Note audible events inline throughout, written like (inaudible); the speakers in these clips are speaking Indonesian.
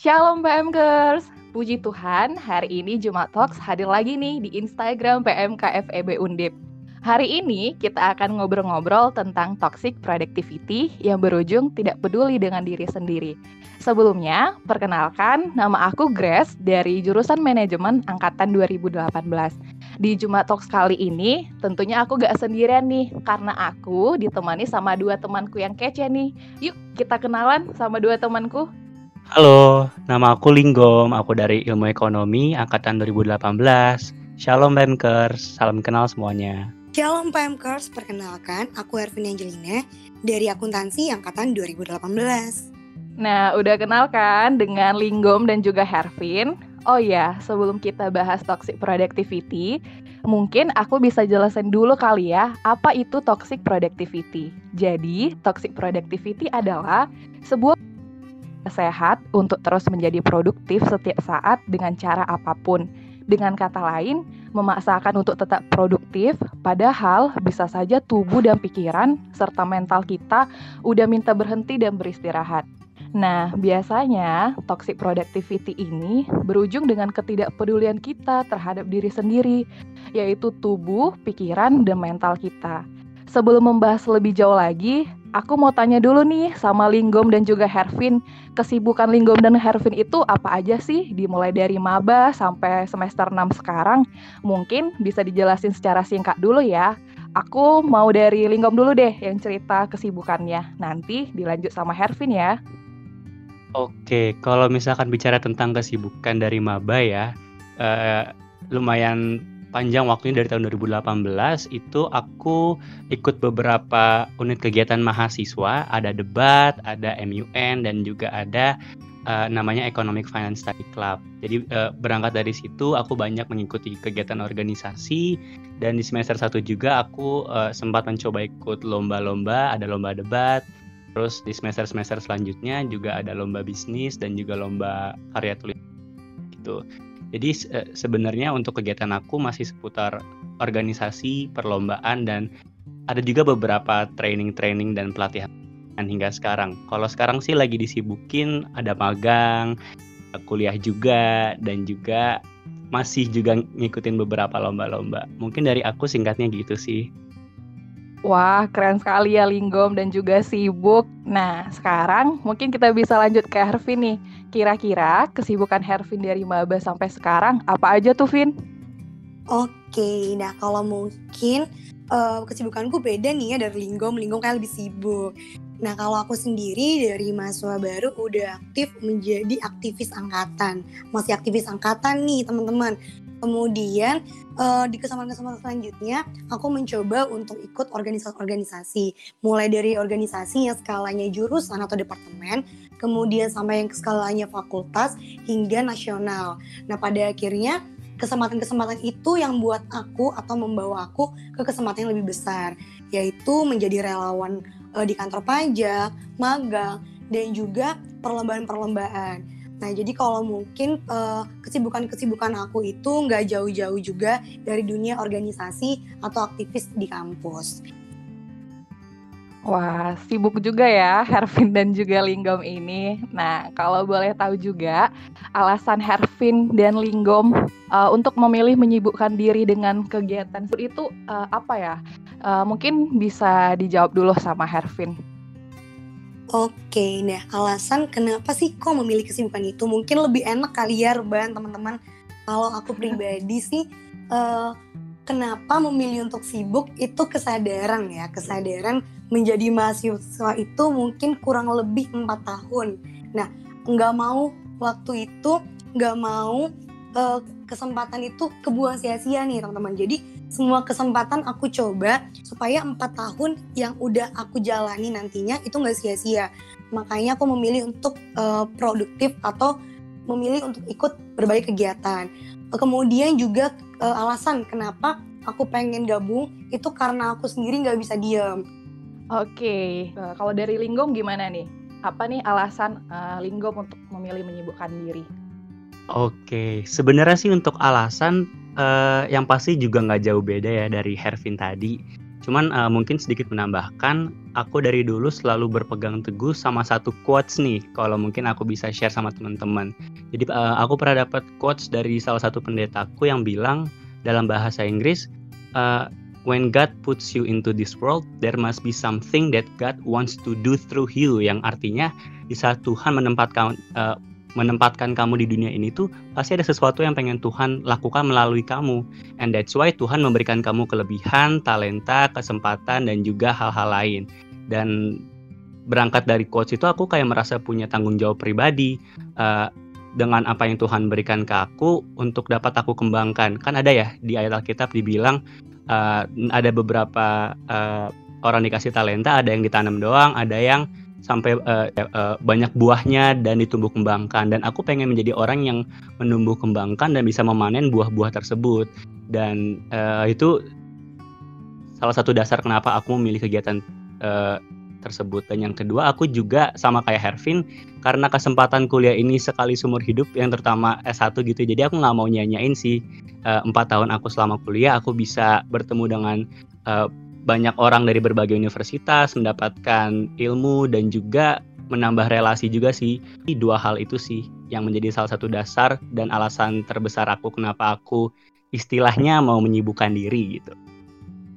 Shalom PMKers. Puji Tuhan, hari ini Jumat Talks hadir lagi nih di Instagram PMKFEB Undip. Hari ini kita akan ngobrol-ngobrol tentang toxic productivity yang berujung tidak peduli dengan diri sendiri. Sebelumnya, perkenalkan nama aku Grace dari jurusan manajemen angkatan 2018. Di Jumat Talks kali ini, tentunya aku gak sendirian nih, karena aku ditemani sama dua temanku yang kece nih. Yuk, kita kenalan sama dua temanku. Halo, nama aku Linggom, aku dari Ilmu Ekonomi Angkatan 2018. Shalom Pemkers, salam kenal semuanya. Shalom Pemkers, perkenalkan aku Ervin Angelina dari Akuntansi Angkatan 2018. Nah, udah kenal kan dengan Linggom dan juga Hervin? Oh ya, sebelum kita bahas toxic productivity, mungkin aku bisa jelasin dulu kali ya, apa itu toxic productivity. Jadi, toxic productivity adalah sebuah sehat untuk terus menjadi produktif setiap saat dengan cara apa pun. Dengan kata lain, memaksakan untuk tetap produktif, padahal bisa saja tubuh dan pikiran serta mental kita udah minta berhenti dan beristirahat. Nah, biasanya toxic productivity ini berujung dengan ketidakpedulian kita terhadap diri sendiri, yaitu tubuh, pikiran, dan mental kita. Sebelum membahas lebih jauh lagi, aku mau tanya dulu nih sama Linggom dan juga Hervin. Kesibukan Linggom dan Hervin itu apa aja sih? Dimulai dari maba sampai semester 6 sekarang. Mungkin bisa dijelasin secara singkat dulu ya. Aku mau dari Linggom dulu deh yang cerita kesibukannya. Nanti dilanjut sama Hervin ya. Oke, kalau misalkan bicara tentang kesibukan dari maba ya, uh, lumayan panjang waktunya dari tahun 2018 itu aku ikut beberapa unit kegiatan mahasiswa, ada debat, ada MUN dan juga ada uh, namanya Economic Finance Study Club. Jadi uh, berangkat dari situ aku banyak mengikuti kegiatan organisasi dan di semester 1 juga aku uh, sempat mencoba ikut lomba-lomba, ada lomba debat. Terus di semester-semester selanjutnya juga ada lomba bisnis dan juga lomba karya tulis gitu. Jadi se sebenarnya untuk kegiatan aku masih seputar organisasi, perlombaan dan ada juga beberapa training-training dan pelatihan hingga sekarang. Kalau sekarang sih lagi disibukin ada magang, kuliah juga dan juga masih juga ngikutin beberapa lomba-lomba. Mungkin dari aku singkatnya gitu sih. Wah, keren sekali ya Linggom dan juga sibuk. Nah, sekarang mungkin kita bisa lanjut ke Hervin nih. Kira-kira kesibukan Hervin dari maba sampai sekarang apa aja tuh, Vin? Oke, nah kalau mungkin uh, kesibukanku beda nih ya dari Linggom. Linggom kayak lebih sibuk. Nah, kalau aku sendiri dari mahasiswa baru udah aktif menjadi aktivis angkatan. Masih aktivis angkatan nih, teman-teman. Kemudian uh, di kesempatan-kesempatan selanjutnya aku mencoba untuk ikut organisasi-organisasi. Mulai dari organisasi yang skalanya jurusan atau departemen, kemudian sampai yang skalanya fakultas hingga nasional. Nah, pada akhirnya kesempatan-kesempatan itu yang buat aku atau membawa aku ke kesempatan yang lebih besar, yaitu menjadi relawan uh, di kantor pajak, magang, dan juga perlombaan-perlombaan. Nah, jadi kalau mungkin kesibukan kesibukan-kesibukan aku itu nggak jauh-jauh juga dari dunia organisasi atau aktivis di kampus. Wah, sibuk juga ya Hervin dan juga Linggom ini. Nah, kalau boleh tahu juga alasan Hervin dan Linggom uh, untuk memilih menyibukkan diri dengan kegiatan itu uh, apa ya? Uh, mungkin bisa dijawab dulu sama Hervin. Oke, nah alasan kenapa sih kok memilih kesibukan itu? Mungkin lebih enak kali ya teman-teman. Kalau aku (laughs) pribadi sih, uh, kenapa memilih untuk sibuk itu kesadaran ya, kesadaran menjadi mahasiswa itu mungkin kurang lebih empat tahun. Nah, nggak mau waktu itu, nggak mau uh, kesempatan itu kebuang sia-sia nih teman-teman. Jadi semua kesempatan aku coba supaya empat tahun yang udah aku jalani nantinya itu nggak sia-sia. Makanya aku memilih untuk uh, produktif atau memilih untuk ikut berbagai kegiatan. Kemudian juga uh, alasan kenapa aku pengen gabung itu karena aku sendiri nggak bisa diam. Oke, uh, kalau dari Linggom gimana nih? Apa nih alasan uh, Linggom untuk memilih menyibukkan diri? Oke, sebenarnya sih untuk alasan uh, yang pasti juga nggak jauh beda ya dari Hervin tadi. Cuman uh, mungkin sedikit menambahkan, aku dari dulu selalu berpegang teguh sama satu quotes nih, kalau mungkin aku bisa share sama teman-teman. Jadi uh, aku pernah dapat quotes dari salah satu pendetaku yang bilang dalam bahasa Inggris, uh, when God puts you into this world, there must be something that God wants to do through you. Yang artinya di saat Tuhan menempatkan uh, menempatkan kamu di dunia ini tuh pasti ada sesuatu yang pengen Tuhan lakukan melalui kamu. And that's why Tuhan memberikan kamu kelebihan, talenta, kesempatan dan juga hal-hal lain. Dan berangkat dari coach itu aku kayak merasa punya tanggung jawab pribadi uh, dengan apa yang Tuhan berikan ke aku untuk dapat aku kembangkan. Kan ada ya di ayat Alkitab dibilang uh, ada beberapa uh, orang dikasih talenta, ada yang ditanam doang, ada yang sampai uh, uh, banyak buahnya dan ditumbuh kembangkan dan aku pengen menjadi orang yang menumbuh kembangkan dan bisa memanen buah-buah tersebut. Dan uh, itu salah satu dasar kenapa aku memilih kegiatan uh, tersebut. Dan yang kedua aku juga sama kayak Hervin karena kesempatan kuliah ini sekali seumur hidup yang terutama S1 gitu jadi aku nggak mau nyanyain sih empat uh, tahun aku selama kuliah aku bisa bertemu dengan uh, banyak orang dari berbagai universitas mendapatkan ilmu dan juga menambah relasi juga sih. Dua hal itu sih yang menjadi salah satu dasar dan alasan terbesar aku kenapa aku istilahnya mau menyibukkan diri gitu.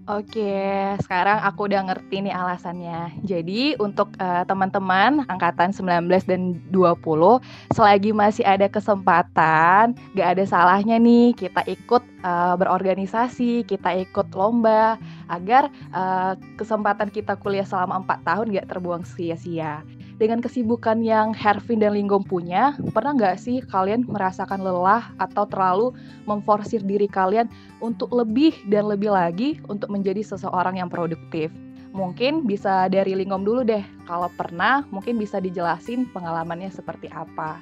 Oke, sekarang aku udah ngerti nih alasannya. Jadi untuk uh, teman-teman angkatan 19 dan 20, selagi masih ada kesempatan, gak ada salahnya nih kita ikut uh, berorganisasi, kita ikut lomba, agar uh, kesempatan kita kuliah selama 4 tahun gak terbuang sia-sia dengan kesibukan yang Hervin dan Linggom punya, pernah nggak sih kalian merasakan lelah atau terlalu memforsir diri kalian untuk lebih dan lebih lagi untuk menjadi seseorang yang produktif? Mungkin bisa dari Linggom dulu deh. Kalau pernah, mungkin bisa dijelasin pengalamannya seperti apa.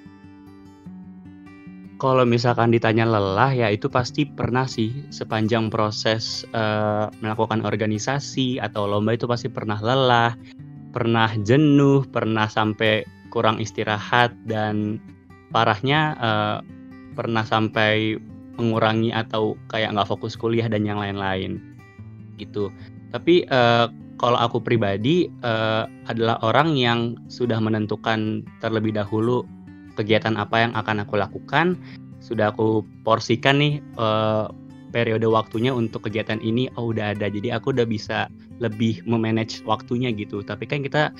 Kalau misalkan ditanya lelah ya itu pasti pernah sih sepanjang proses uh, melakukan organisasi atau lomba itu pasti pernah lelah, pernah jenuh, pernah sampai kurang istirahat dan parahnya uh, pernah sampai mengurangi atau kayak nggak fokus kuliah dan yang lain-lain gitu. Tapi uh, kalau aku pribadi uh, adalah orang yang sudah menentukan terlebih dahulu kegiatan apa yang akan aku lakukan, sudah aku porsikan nih periode waktunya untuk kegiatan ini oh udah ada jadi aku udah bisa lebih memanage waktunya gitu tapi kan kita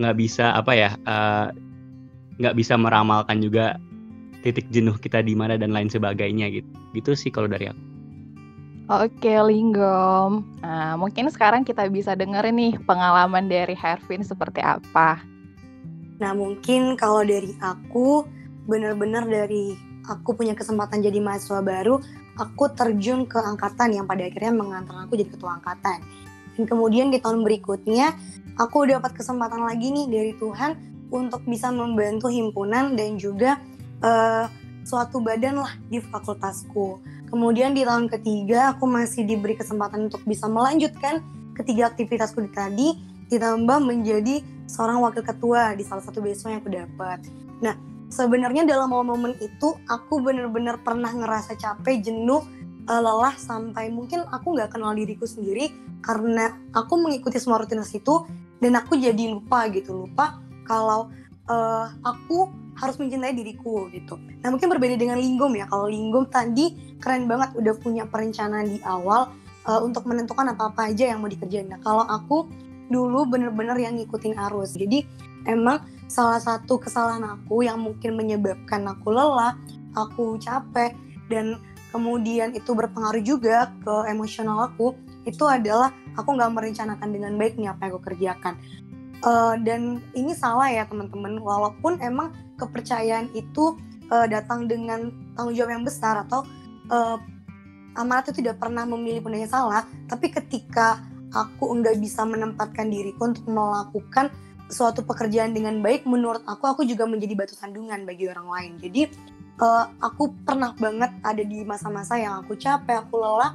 nggak bisa apa ya eh, nggak uh, bisa meramalkan juga titik jenuh kita di mana dan lain sebagainya gitu gitu sih kalau dari aku Oke, Linggom. Nah, mungkin sekarang kita bisa dengerin nih pengalaman dari Hervin seperti apa. Nah, mungkin kalau dari aku, bener-bener dari aku punya kesempatan jadi mahasiswa baru, aku terjun ke angkatan yang pada akhirnya mengantar aku jadi ketua angkatan. Dan kemudian di tahun berikutnya, aku dapat kesempatan lagi nih dari Tuhan untuk bisa membantu himpunan dan juga uh, suatu badan lah di fakultasku. Kemudian di tahun ketiga, aku masih diberi kesempatan untuk bisa melanjutkan ketiga aktivitasku di tadi, ditambah menjadi seorang wakil ketua di salah satu beasiswa yang aku dapat. Nah, sebenarnya dalam momen-momen itu aku bener-bener pernah ngerasa capek, jenuh, uh, lelah sampai mungkin aku nggak kenal diriku sendiri karena aku mengikuti semua rutinitas itu dan aku jadi lupa gitu lupa kalau uh, aku harus mencintai diriku gitu. Nah mungkin berbeda dengan Linggom ya. Kalau Linggom tadi keren banget udah punya perencanaan di awal uh, untuk menentukan apa-apa aja yang mau dikerjain. Nah kalau aku dulu bener-bener yang ngikutin arus. Jadi emang salah satu kesalahan aku yang mungkin menyebabkan aku lelah, aku capek, dan kemudian itu berpengaruh juga ke emosional aku, itu adalah aku nggak merencanakan dengan baik nih apa yang aku kerjakan. Uh, dan ini salah ya teman-teman, walaupun emang kepercayaan itu uh, datang dengan tanggung jawab yang besar atau uh, amanat itu tidak pernah memilih pun yang salah, tapi ketika aku nggak bisa menempatkan diriku untuk melakukan suatu pekerjaan dengan baik menurut aku aku juga menjadi batu sandungan bagi orang lain. Jadi uh, aku pernah banget ada di masa-masa yang aku capek aku lelah.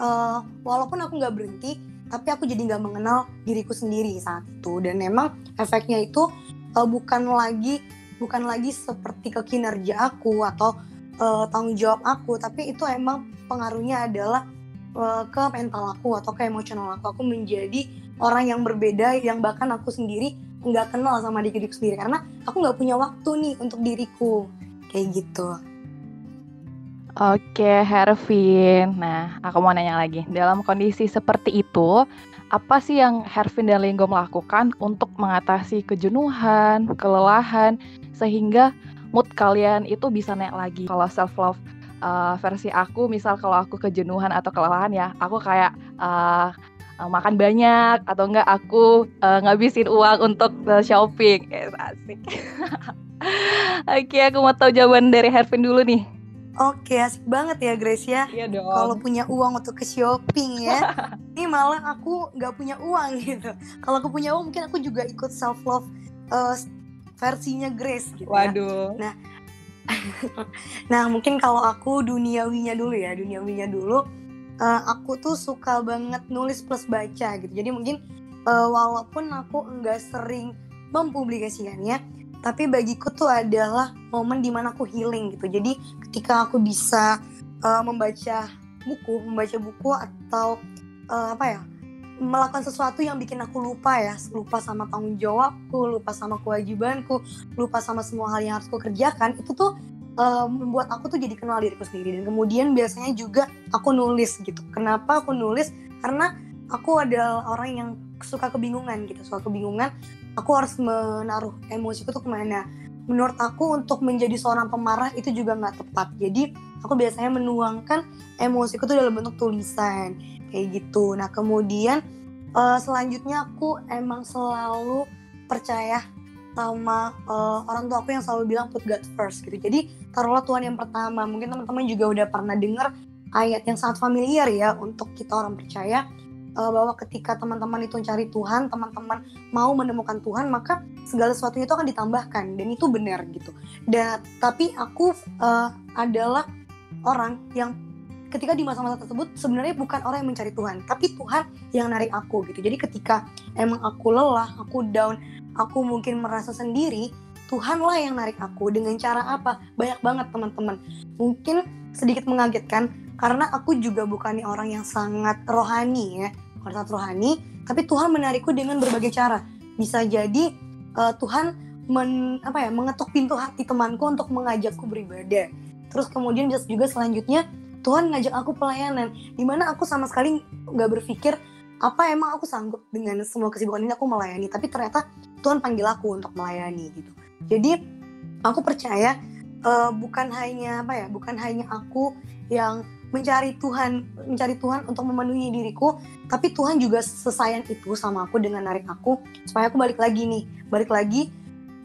Uh, walaupun aku nggak berhenti tapi aku jadi nggak mengenal diriku sendiri saat itu. Dan memang efeknya itu uh, bukan lagi bukan lagi seperti ke kinerja aku atau uh, tanggung jawab aku tapi itu emang pengaruhnya adalah ke mental aku atau ke emosional aku. Aku menjadi orang yang berbeda yang bahkan aku sendiri nggak kenal sama diri diriku sendiri karena aku nggak punya waktu nih untuk diriku kayak gitu. Oke, Hervin. Nah, aku mau nanya lagi. Dalam kondisi seperti itu, apa sih yang Hervin dan Linggo melakukan untuk mengatasi kejenuhan, kelelahan, sehingga mood kalian itu bisa naik lagi? Kalau self love uh, versi aku, misal kalau aku kejenuhan atau kelelahan ya, aku kayak uh, makan banyak atau enggak aku uh, ngabisin uang untuk uh, shopping. Eh, asik. (laughs) Oke, aku mau tahu jawaban dari Hervin dulu nih. Oke, asik banget ya Grace ya. Iya dong. Kalau punya uang untuk ke shopping ya. (laughs) ini malah aku nggak punya uang gitu. Kalau aku punya uang mungkin aku juga ikut self love uh, versinya Grace gitu ya. Waduh. Ya. Nah, (laughs) nah mungkin kalau aku duniawinya dulu ya, duniawinya dulu. Uh, aku tuh suka banget nulis plus baca gitu. Jadi mungkin uh, walaupun aku nggak sering mempublikasikannya, tapi bagiku tuh adalah momen di mana aku healing gitu jadi ketika aku bisa uh, membaca buku membaca buku atau uh, apa ya melakukan sesuatu yang bikin aku lupa ya lupa sama tanggung jawabku lupa sama kewajibanku lupa sama semua hal yang harus aku kerjakan itu tuh uh, membuat aku tuh jadi kenal diriku sendiri. Dan kemudian biasanya juga aku nulis gitu. Kenapa aku nulis? Karena aku adalah orang yang suka kebingungan gitu. Suka kebingungan aku harus menaruh emosiku tuh ke mana. Menurut aku untuk menjadi seorang pemarah itu juga nggak tepat. Jadi aku biasanya menuangkan emosiku tuh dalam bentuk tulisan. Kayak gitu. Nah kemudian uh, selanjutnya aku emang selalu percaya sama uh, orang tua aku yang selalu bilang put God first gitu jadi taruhlah Tuhan yang pertama mungkin teman-teman juga udah pernah dengar ayat yang sangat familiar ya untuk kita orang percaya uh, bahwa ketika teman-teman itu mencari Tuhan, teman-teman mau menemukan Tuhan, maka segala sesuatunya itu akan ditambahkan dan itu benar gitu. Dan tapi aku uh, adalah orang yang ketika di masa-masa tersebut sebenarnya bukan orang yang mencari Tuhan, tapi Tuhan yang narik aku gitu. Jadi ketika emang aku lelah, aku down, aku mungkin merasa sendiri, Tuhanlah yang narik aku dengan cara apa? Banyak banget teman-teman. Mungkin sedikit mengagetkan karena aku juga bukan orang yang sangat rohani ya bukan sangat rohani tapi Tuhan menarikku dengan berbagai cara bisa jadi uh, Tuhan men, apa ya mengetuk pintu hati temanku untuk mengajakku beribadah terus kemudian bisa juga selanjutnya Tuhan ngajak aku pelayanan di mana aku sama sekali nggak berpikir apa emang aku sanggup dengan semua kesibukan ini aku melayani. Tapi ternyata Tuhan panggil aku untuk melayani gitu. Jadi aku percaya uh, bukan hanya apa ya bukan hanya aku yang mencari Tuhan mencari Tuhan untuk memenuhi diriku tapi Tuhan juga sesayang itu sama aku dengan narik aku supaya aku balik lagi nih. Balik lagi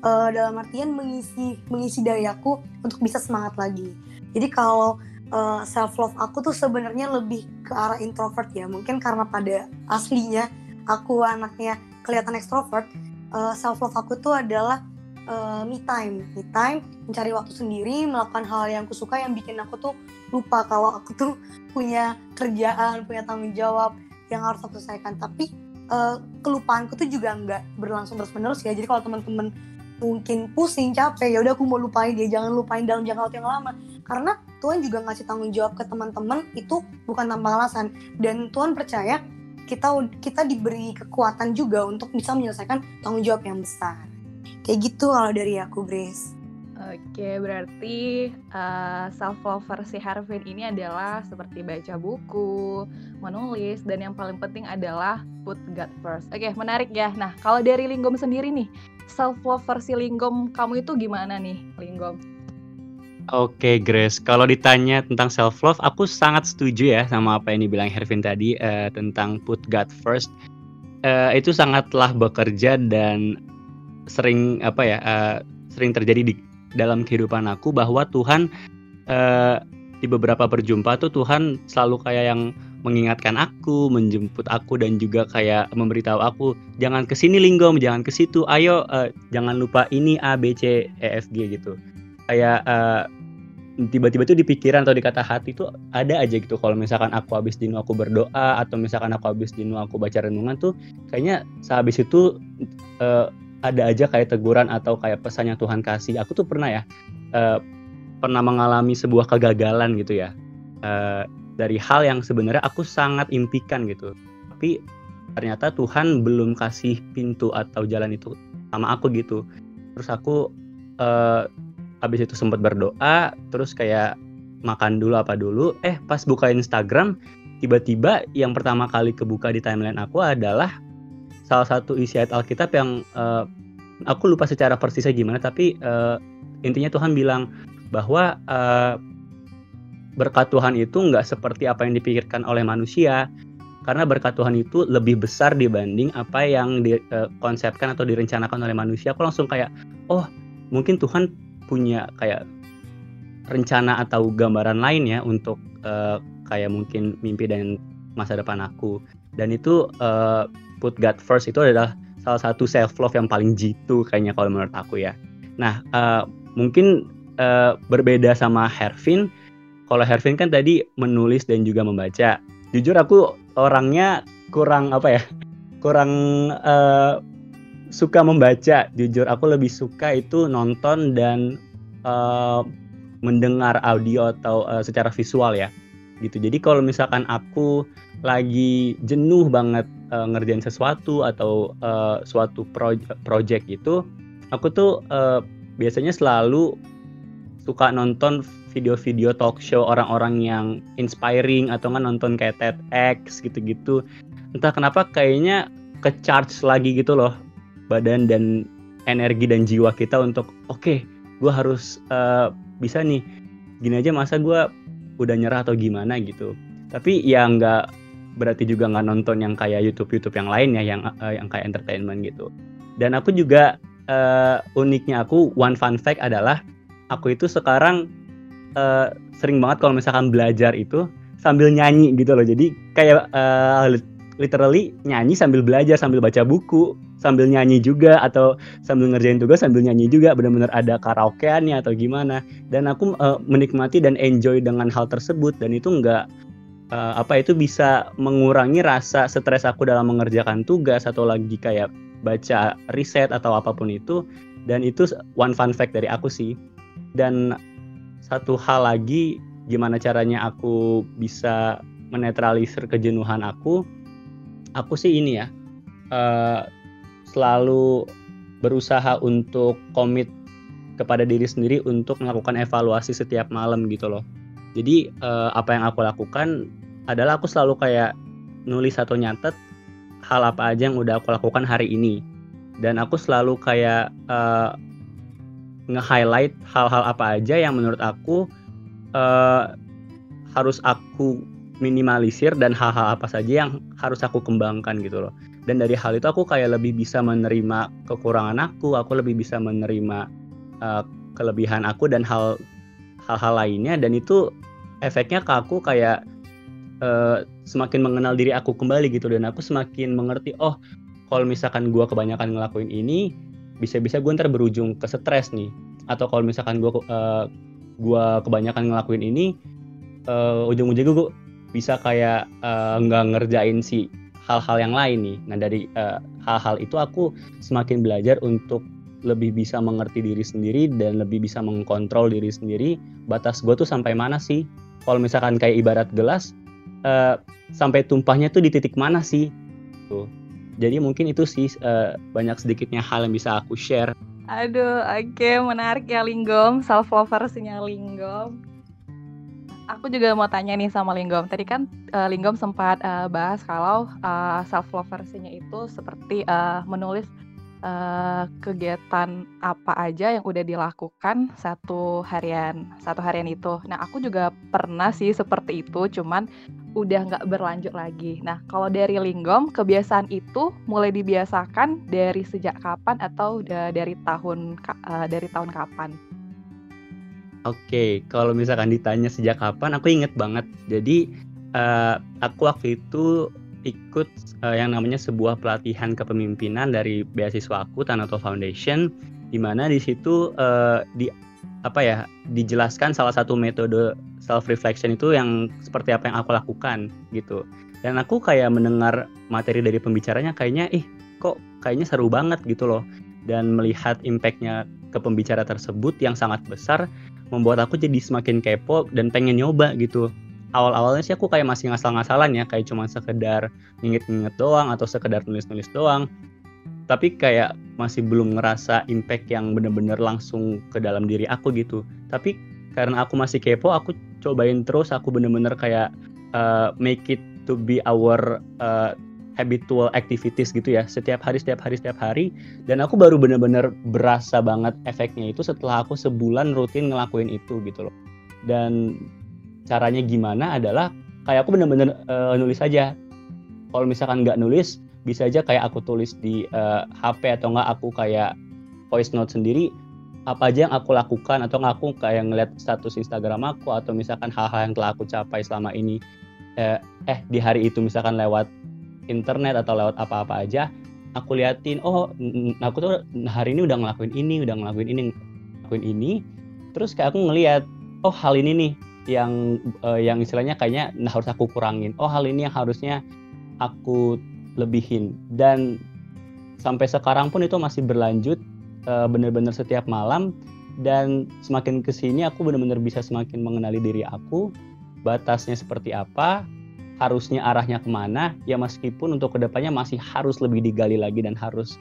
uh, dalam artian mengisi mengisi dayaku untuk bisa semangat lagi. Jadi kalau uh, eh, self love aku tuh sebenarnya lebih ke arah introvert ya. Mungkin karena pada aslinya aku anaknya kelihatan ekstrovert uh, eh, self love aku tuh adalah uh, me time. Me time mencari waktu sendiri melakukan hal yang aku suka yang bikin aku tuh lupa kalau aku tuh punya kerjaan punya tanggung jawab yang harus aku selesaikan. Tapi uh, kelupaanku tuh juga nggak berlangsung terus menerus ya. Jadi kalau teman-teman mungkin pusing capek ya udah aku mau lupain dia. Jangan lupain dalam jangka waktu yang lama. Karena Tuhan juga ngasih tanggung jawab ke teman-teman itu bukan tanpa alasan dan Tuhan percaya kita kita diberi kekuatan juga untuk bisa menyelesaikan tanggung jawab yang besar Kayak gitu kalau dari aku, Grace. Oke, berarti uh, self love versi Harvin ini adalah seperti baca buku, menulis, dan yang paling penting adalah put God first. Oke, menarik ya. Nah, kalau dari Linggom sendiri nih, self love versi Linggom kamu itu gimana nih, Linggom? Oke, Grace. Kalau ditanya tentang self love, aku sangat setuju ya sama apa yang dibilang Hervin tadi uh, tentang put God first. Uh, itu sangatlah bekerja dan sering apa ya uh, sering terjadi di dalam kehidupan aku bahwa Tuhan uh, di beberapa perjumpaan tuh Tuhan selalu kayak yang mengingatkan aku, menjemput aku dan juga kayak memberitahu aku jangan ke sini jangan ke situ, ayo uh, jangan lupa ini A B C E F G gitu. Kayak uh, tiba-tiba tuh di pikiran atau di kata hati tuh ada aja gitu kalau misalkan aku habis dinu aku berdoa atau misalkan aku habis dinu aku baca renungan tuh kayaknya sehabis itu uh, ada aja kayak teguran atau kayak pesan yang Tuhan kasih. Aku tuh pernah ya uh, pernah mengalami sebuah kegagalan gitu ya. Uh, dari hal yang sebenarnya aku sangat impikan gitu tapi ternyata Tuhan belum kasih pintu atau jalan itu sama aku gitu terus aku uh, habis itu sempat berdoa terus kayak makan dulu apa dulu. Eh pas buka Instagram tiba-tiba yang pertama kali kebuka di timeline aku adalah salah satu isi ayat Alkitab yang uh, aku lupa secara persisnya gimana tapi uh, intinya Tuhan bilang bahwa uh, berkat Tuhan itu nggak seperti apa yang dipikirkan oleh manusia. Karena berkat Tuhan itu lebih besar dibanding apa yang dikonsepkan atau direncanakan oleh manusia. Aku langsung kayak oh mungkin Tuhan punya kayak rencana atau gambaran lain ya untuk uh, kayak mungkin mimpi dan masa depan aku. Dan itu uh, put God first itu adalah salah satu self love yang paling jitu kayaknya kalau menurut aku ya. Nah uh, mungkin uh, berbeda sama Hervin. Kalau Hervin kan tadi menulis dan juga membaca. Jujur aku orangnya kurang apa ya? Kurang uh, suka membaca. Jujur aku lebih suka itu nonton dan uh, mendengar audio atau uh, secara visual ya gitu. Jadi kalau misalkan aku lagi jenuh banget uh, ngerjain sesuatu atau uh, suatu proje project gitu aku tuh uh, biasanya selalu suka nonton video-video talk show orang-orang yang inspiring atau nggak nonton kayak TEDx gitu-gitu. Entah kenapa kayaknya ke charge lagi gitu loh badan dan energi dan jiwa kita untuk oke okay, gue harus uh, bisa nih. Gini aja masa gue udah nyerah atau gimana gitu. Tapi ya nggak berarti juga nggak nonton yang kayak YouTube YouTube yang lain ya yang uh, yang kayak entertainment gitu. Dan aku juga uh, uniknya aku one fun fact adalah aku itu sekarang uh, sering banget kalau misalkan belajar itu sambil nyanyi gitu loh. Jadi kayak uh, literally nyanyi sambil belajar, sambil baca buku, sambil nyanyi juga atau sambil ngerjain tugas sambil nyanyi juga benar-benar ada karaokeannya atau gimana. Dan aku uh, menikmati dan enjoy dengan hal tersebut dan itu enggak uh, apa itu bisa mengurangi rasa stres aku dalam mengerjakan tugas atau lagi kayak baca riset atau apa pun itu dan itu one fun fact dari aku sih dan satu hal lagi gimana caranya aku bisa menetralisir kejenuhan aku aku sih ini ya uh, selalu berusaha untuk komit kepada diri sendiri untuk melakukan evaluasi setiap malam gitu loh jadi uh, apa yang aku lakukan adalah aku selalu kayak nulis atau nyatet hal apa aja yang udah aku lakukan hari ini dan aku selalu kayak uh, nge-highlight hal-hal apa aja yang menurut aku uh, harus aku minimalisir dan hal-hal apa saja yang harus aku kembangkan gitu loh. Dan dari hal itu aku kayak lebih bisa menerima kekurangan aku, aku lebih bisa menerima uh, kelebihan aku dan hal hal-hal lainnya. Dan itu efeknya ke aku kayak uh, semakin mengenal diri aku kembali gitu. Dan aku semakin mengerti oh kalau misalkan gue kebanyakan ngelakuin ini bisa-bisa gue ntar berujung ke stres nih. Atau kalau misalkan gue uh, gua kebanyakan ngelakuin ini uh, ujung-ujungnya gue bisa kayak uh, nggak ngerjain si hal-hal yang lain nih. Nah dari hal hal-hal itu aku semakin belajar untuk lebih bisa mengerti diri sendiri dan lebih bisa mengkontrol diri sendiri batas gue tuh sampai mana sih. Kalau misalkan kayak ibarat gelas uh, sampai tumpahnya tuh di titik mana sih? Tuh. Jadi mungkin itu sih uh, banyak sedikitnya hal yang bisa aku share. Aduh, oke okay, menarik ya Linggom, self loversnya Linggom. Aku juga mau tanya nih sama Linggom. Tadi kan uh, Linggom sempat uh, bahas kalau uh, self loversnya itu seperti uh, menulis uh, kegiatan apa aja yang udah dilakukan satu harian satu harian itu. Nah aku juga pernah sih seperti itu, cuman udah nggak berlanjut lagi. Nah kalau dari Linggom kebiasaan itu mulai dibiasakan dari sejak kapan atau udah dari tahun uh, dari tahun kapan? Oke, kalau misalkan ditanya sejak kapan, aku inget banget. Jadi uh, aku waktu itu ikut uh, yang namanya sebuah pelatihan kepemimpinan dari beasiswa aku Tanato Foundation di mana di situ uh, di apa ya dijelaskan salah satu metode self reflection itu yang seperti apa yang aku lakukan gitu dan aku kayak mendengar materi dari pembicaranya kayaknya ih kok kayaknya seru banget gitu loh dan melihat impactnya ke pembicara tersebut yang sangat besar membuat aku jadi semakin kepo dan pengen nyoba gitu. Awal-awalnya sih aku kayak masih ngasal-ngasalan ya kayak cuma sekedar nginget-nginget doang atau sekedar nulis-nulis doang. Tapi kayak masih belum ngerasa impact yang bener-bener langsung ke dalam diri aku gitu. Tapi karena aku masih kepo aku cobain terus. Aku bener-bener kayak uh, make it to be our uh, habitual activities gitu ya. Setiap hari setiap hari setiap hari. Dan aku baru bener-bener berasa banget efeknya itu setelah aku sebulan rutin ngelakuin itu gitu loh. Dan caranya gimana adalah kayak aku bener-bener uh, nulis aja. Kalau misalkan nggak nulis bisa aja kayak aku tulis di uh, HP atau nggak aku kayak voice note sendiri apa aja yang aku lakukan atau nggak aku kayak ngeliat status Instagram aku atau misalkan hal-hal yang telah aku capai selama ini. Eh, eh di hari itu misalkan lewat internet atau lewat apa-apa aja aku liatin oh aku tuh hari ini udah ngelakuin ini udah ngelakuin ini ngelakuin ini. Terus kayak aku ngeliat oh hal ini nih yang uh, yang istilahnya kayaknya nah, harus aku kurangin. Oh hal ini yang harusnya aku lebihin. Dan sampai sekarang pun itu masih berlanjut uh, bener-bener setiap malam. Dan semakin ke sini aku benar-benar bisa semakin mengenali diri aku batasnya seperti apa harusnya arahnya ke mana ya meskipun untuk ke depannya masih harus lebih digali lagi dan harus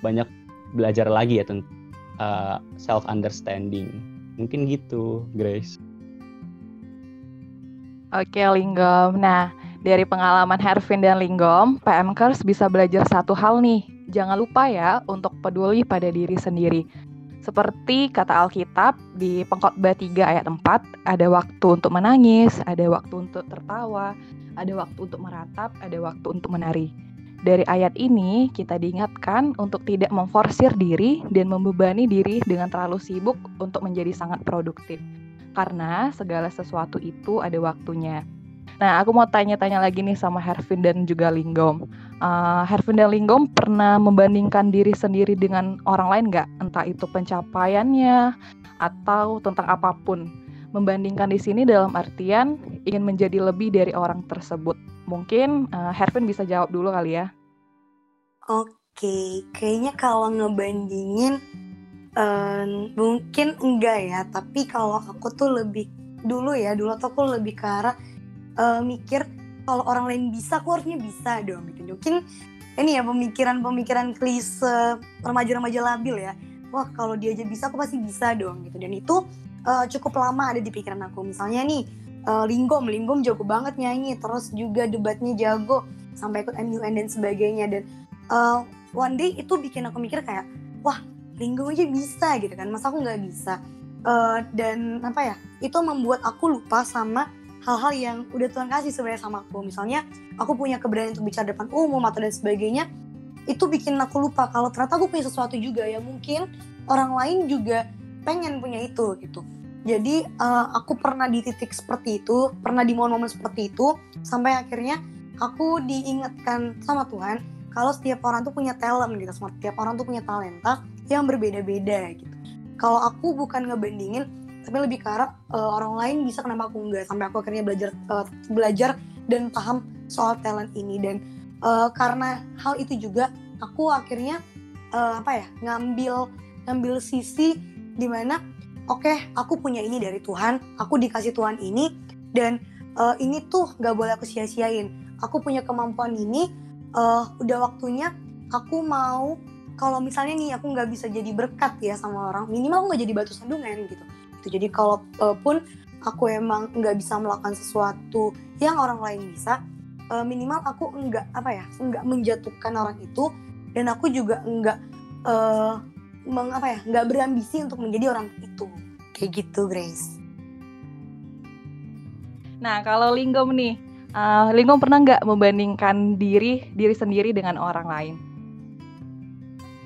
banyak belajar lagi ya tentang uh, self understanding mungkin gitu Grace. Oke Linggom, nah dari pengalaman Hervin dan Linggom, PMKers bisa belajar satu hal nih, jangan lupa ya untuk peduli pada diri sendiri. Seperti kata Alkitab di Pengkhotbah 3 ayat 4, ada waktu untuk menangis, ada waktu untuk tertawa, ada waktu untuk meratap, ada waktu untuk menari. Dari ayat ini, kita diingatkan untuk tidak memforsir diri dan membebani diri dengan terlalu sibuk untuk menjadi sangat produktif karena segala sesuatu itu ada waktunya. Nah, aku mau tanya-tanya lagi nih sama Hervin dan juga Linggom. Uh, dan Linggom pernah membandingkan diri sendiri dengan orang lain nggak? Entah itu pencapaiannya atau tentang apa pun. Membandingkan di sini dalam artian ingin menjadi lebih dari orang tersebut. Mungkin uh, Hervin bisa jawab dulu kali ya. Oke, kayaknya kalau ngebandingin Um, mungkin enggak ya, tapi kalau aku tuh lebih dulu ya, dulu tuh aku lebih ke arah uh, mikir kalau orang lain bisa, aku harusnya bisa dong gitu. Mungkin ini ya pemikiran-pemikiran klise remaja-remaja labil ya. Wah kalau dia aja bisa, aku pasti bisa dong gitu. Dan itu uh, cukup lama ada di pikiran aku. Misalnya nih uh, Linggom, Linggom jago banget nyanyi, terus juga debatnya jago sampai ikut MUN dan sebagainya. Dan uh, one day itu bikin aku mikir kayak, wah linggung aja bisa gitu kan masa aku nggak bisa uh, dan apa ya itu membuat aku lupa sama hal-hal yang udah Tuhan kasih sebenarnya sama aku. Misalnya aku punya keberanian untuk bicara depan umum atau dan sebagainya itu bikin aku lupa kalau ternyata aku punya sesuatu juga yang mungkin orang lain juga pengen punya itu gitu. Jadi uh, aku pernah di titik seperti itu pernah di momen-momen seperti itu sampai akhirnya aku diingatkan sama Tuhan kalau setiap orang tuh punya talent gitu. Setiap orang tuh punya talenta yang berbeda-beda gitu. Kalau aku bukan ngebandingin tapi lebih ke arah uh, orang lain bisa kenapa aku enggak sampai aku akhirnya belajar uh, belajar dan paham soal talent ini. Dan uh, karena hal itu juga aku akhirnya uh, apa ya ngambil ngambil sisi di mana oke okay, aku punya ini dari Tuhan aku dikasih Tuhan ini dan uh, ini tuh gak boleh aku sia-siain. Aku punya kemampuan ini uh, udah waktunya aku mau kalau misalnya nih aku nggak bisa jadi berkat ya sama orang minimal aku nggak jadi batu sandungan gitu itu jadi kalau uh, pun aku emang nggak bisa melakukan sesuatu yang orang lain bisa uh, minimal aku nggak apa ya nggak menjatuhkan orang itu dan aku juga nggak uh, meng, apa ya nggak berambisi untuk menjadi orang itu. Kayak gitu Grace. Nah kalau Linggom nih uh, Linggom pernah nggak membandingkan diri diri sendiri dengan orang lain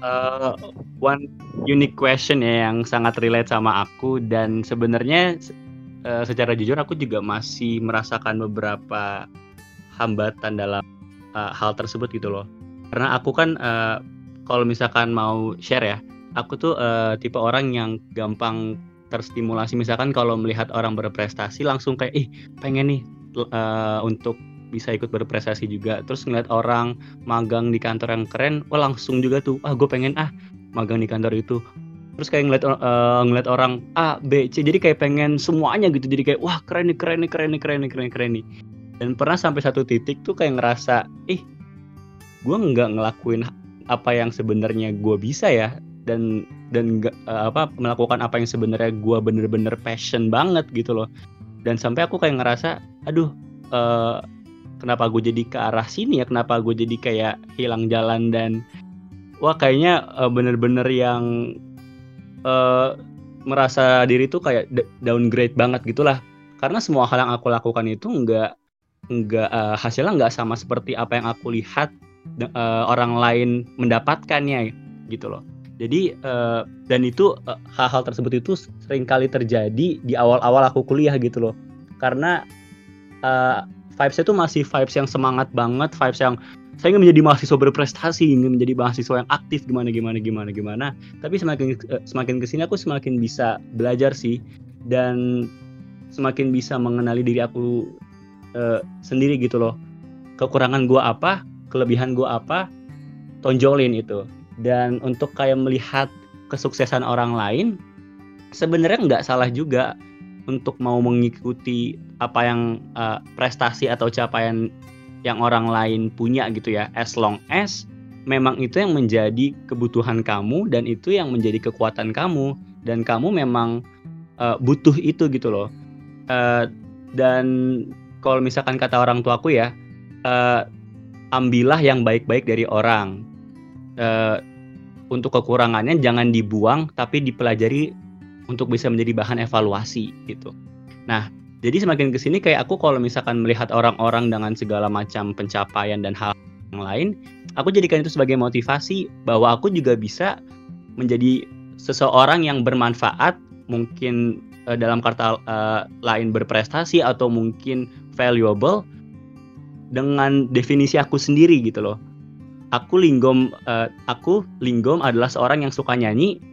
uh, one unique question ya yang sangat relate sama aku dan sebenarnya uh, secara jujur aku juga masih merasakan beberapa hambatan dalam uh, hal tersebut gitu loh. Karena aku kan uh, kalau misalkan mau share ya, aku tuh uh, tipe orang yang gampang terstimulasi misalkan kalau melihat orang berprestasi langsung kayak ih pengen nih uh, untuk bisa ikut berprestasi juga. Terus ngeliat orang magang di kantor yang keren wah langsung juga tuh ah gue pengen ah magang di kantor itu. Terus kayak ngeliat uh, ngeliat orang A B C jadi kayak pengen semuanya gitu. Jadi kayak wah keren nih keren nih keren nih keren nih keren nih keren nih. Dan pernah sampai satu titik tuh kayak ngerasa ih gue nggak ngelakuin apa yang sebenarnya gue bisa ya dan dan uh, apa melakukan apa yang sebenarnya gue bener-bener passion banget gitu loh. Dan sampai aku kayak ngerasa aduh uh, kenapa gue jadi ke arah sini ya? Kenapa gue jadi kayak hilang jalan dan wah kayaknya uh, bener-bener yang uh, merasa diri tuh kayak downgrade banget gitulah. Karena semua hal yang aku lakukan itu nggak nggak uh, hasilnya nggak sama seperti apa yang aku lihat uh, orang lain mendapatkannya gitu loh. Jadi uh, dan itu hal-hal uh, tersebut itu sering kali terjadi di awal-awal aku kuliah gitu loh. Karena uh, vibes itu masih vibes yang semangat banget vibes yang saya ingin menjadi mahasiswa berprestasi, ingin menjadi mahasiswa yang aktif gimana gimana gimana gimana. Tapi semakin uh, semakin ke sini aku semakin bisa belajar sih dan semakin bisa mengenali diri aku uh, sendiri gitu loh. Kekurangan gua apa, kelebihan gua apa, tonjolin itu. Dan untuk kayak melihat kesuksesan orang lain, sebenarnya nggak salah juga untuk mau mengikuti apa yang uh, prestasi atau capaian yang orang lain punya gitu ya. As long as memang itu yang menjadi kebutuhan kamu dan itu yang menjadi kekuatan kamu dan kamu memang uh, butuh itu gitu loh. Uh, dan kalau misalkan kata orang tuaku ya uh, ambillah yang baik-baik dari orang. Uh, untuk kekurangannya jangan dibuang tapi dipelajari untuk bisa menjadi bahan evaluasi gitu nah jadi semakin ke sini kayak aku kalau misalkan melihat orang-orang dengan segala macam pencapaian dan hal yang lain, aku jadikan itu sebagai motivasi bahwa aku juga bisa menjadi seseorang yang bermanfaat, mungkin uh, dalam kata uh, lain berprestasi atau mungkin valuable dengan definisi aku sendiri gitu loh. Aku linggom, uh, aku linggom adalah seorang yang suka nyanyi,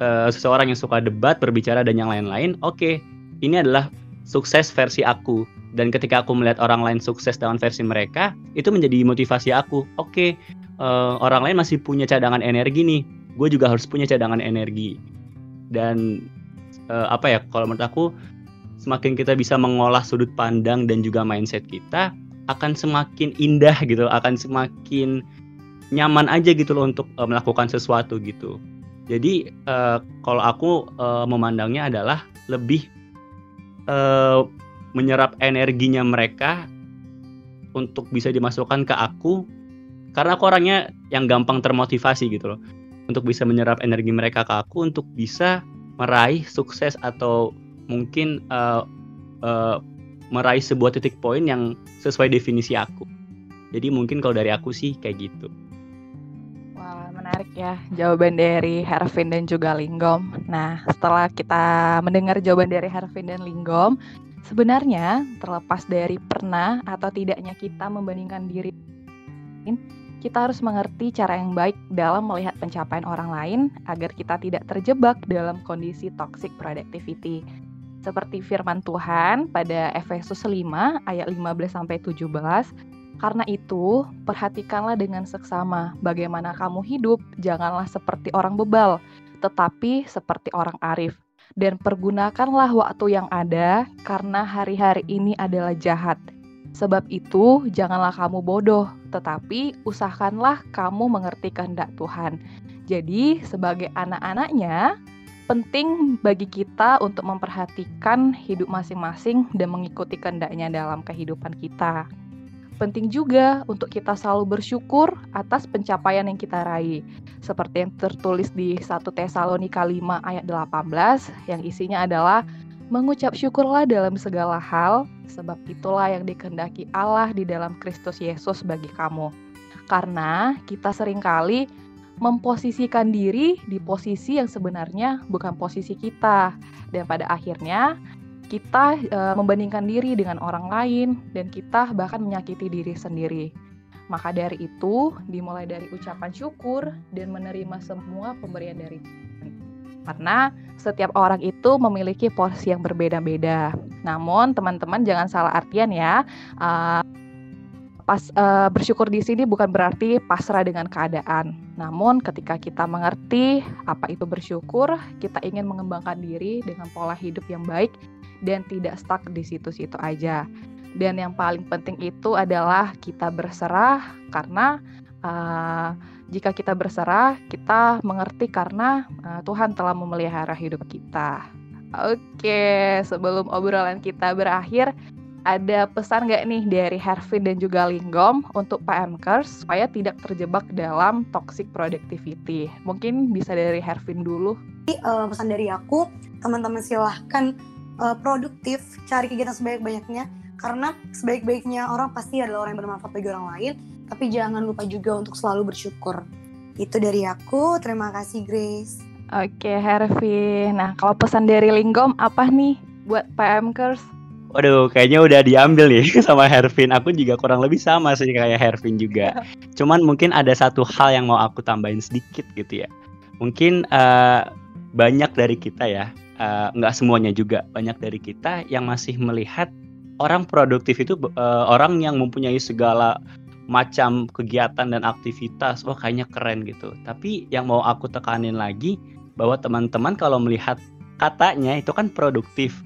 uh, seseorang yang suka debat, berbicara dan yang lain-lain. Oke, okay, ini adalah sukses versi aku. Dan ketika aku melihat orang lain sukses dengan versi mereka itu menjadi motivasi aku. Oke okay, uh, eh, orang lain masih punya cadangan energi nih. Gue juga harus punya cadangan energi. Dan uh, apa ya kalau menurut aku semakin kita bisa mengolah sudut pandang dan juga mindset kita akan semakin indah gitu akan semakin nyaman aja gitu loh untuk melakukan sesuatu gitu jadi uh, kalau aku uh, memandangnya adalah lebih uh, menyerap energinya mereka untuk bisa dimasukkan ke aku. Karena aku orangnya yang gampang termotivasi gitu loh. Untuk bisa menyerap energi mereka ke aku untuk bisa meraih sukses atau mungkin uh, uh, meraih sebuah titik poin yang sesuai definisi aku. Jadi mungkin kalau dari aku sih kayak gitu menarik ya jawaban dari Hervin dan juga Linggom. Nah, setelah kita mendengar jawaban dari Hervin dan Linggom, sebenarnya terlepas dari pernah atau tidaknya kita membandingkan diri kita harus mengerti cara yang baik dalam melihat pencapaian orang lain agar kita tidak terjebak dalam kondisi toxic productivity. Seperti firman Tuhan pada Efesus 5 ayat 15 sampai 17, karena itu, perhatikanlah dengan seksama bagaimana kamu hidup, janganlah seperti orang bebal, tetapi seperti orang arif. Dan pergunakanlah waktu yang ada, karena hari-hari ini adalah jahat. Sebab itu, janganlah kamu bodoh, tetapi usahakanlah kamu mengerti kehendak Tuhan. Jadi, sebagai anak-anaknya, penting bagi kita untuk memperhatikan hidup masing-masing dan mengikuti kehendaknya dalam kehidupan kita. Penting juga untuk kita selalu bersyukur atas pencapaian yang kita raih. Seperti yang tertulis di 1 Tesalonika 5 ayat 18 yang isinya adalah mengucap syukurlah dalam segala hal sebab itulah yang dikehendaki Allah di dalam Kristus Yesus bagi kamu. Karena kita sering kali memposisikan diri di posisi yang sebenarnya bukan posisi kita dan pada akhirnya kita e, membandingkan diri dengan orang lain dan kita bahkan menyakiti diri sendiri. Maka dari itu, dimulai dari ucapan syukur dan menerima semua pemberian dari Tuhan. Karena setiap orang itu memiliki porsi yang berbeda-beda. Namun, teman-teman jangan salah artian ya. Uh, pas uh, bersyukur di sini bukan berarti pasrah dengan keadaan. Namun ketika kita mengerti apa itu bersyukur, kita ingin mengembangkan diri dengan pola hidup yang baik dan tidak stuck di situ-situ aja. Dan yang paling penting itu adalah kita berserah karena uh, jika kita berserah, kita mengerti karena uh, Tuhan telah memelihara hidup kita. Oke, sebelum obrolan kita berakhir, ada pesan nggak nih dari Hervin dan juga Linggom untuk PMKers supaya tidak terjebak dalam toxic productivity? Mungkin bisa dari Hervin dulu. Uh, pesan dari aku, teman-teman silahkan uh, produktif, cari kegiatan sebaik-banyaknya, karena sebaik-baiknya orang pasti adalah orang yang bermanfaat bagi orang lain, tapi jangan lupa juga untuk selalu bersyukur. Itu dari aku, terima kasih Grace. Oke Hervin, nah kalau pesan dari Linggom apa nih buat PMKers? Waduh, kayaknya udah diambil nih (laughs) sama Hervin. Aku juga kurang lebih sama sih kayak Hervin juga. (laughs) Cuman mungkin ada satu hal yang mau aku tambahin sedikit gitu ya. Mungkin uh, banyak dari kita ya, uh, nggak semuanya juga, banyak dari kita yang masih melihat orang produktif itu uh, orang yang mempunyai segala macam kegiatan dan aktivitas. Wah, kayaknya keren gitu. Tapi yang mau aku tekanin lagi bahwa teman-teman kalau melihat katanya itu kan produktif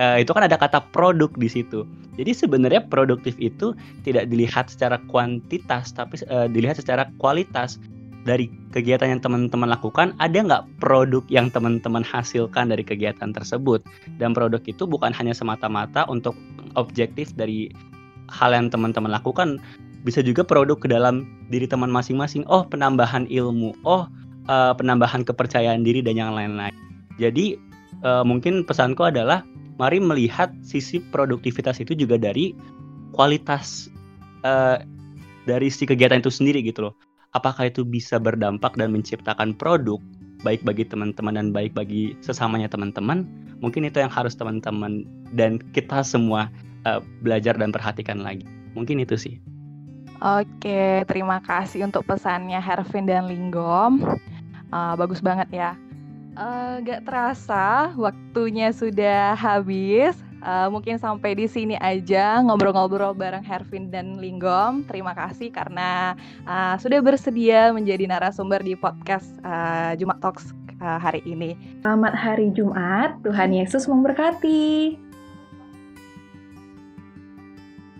uh, itu kan ada kata produk di situ. Jadi sebenarnya produktif itu tidak dilihat secara kuantitas, tapi uh, dilihat secara kualitas dari kegiatan yang teman-teman lakukan. Ada nggak produk yang teman-teman hasilkan dari kegiatan tersebut? Dan produk itu bukan hanya semata-mata untuk objektif dari hal yang teman-teman lakukan, bisa juga produk ke dalam diri teman masing-masing. Oh, penambahan ilmu. Oh, uh, penambahan kepercayaan diri dan yang lain-lain. Jadi uh, mungkin pesanku adalah mari melihat sisi produktivitas itu juga dari kualitas uh, dari si kegiatan itu sendiri gitu loh. Apakah itu bisa berdampak dan menciptakan produk baik bagi teman-teman dan baik bagi sesamanya teman-teman? Mungkin itu yang harus teman-teman dan kita semua uh, belajar dan perhatikan lagi. Mungkin itu sih. Oke, terima kasih untuk pesannya Hervin dan Linggom. Uh, bagus banget ya Uh, gak terasa waktunya sudah habis. Uh, mungkin sampai di sini aja ngobrol-ngobrol bareng Hervin dan Linggom. Terima kasih karena uh, sudah bersedia menjadi narasumber di podcast uh, Jumat Talks uh, hari ini. Selamat hari Jumat, Tuhan Yesus memberkati.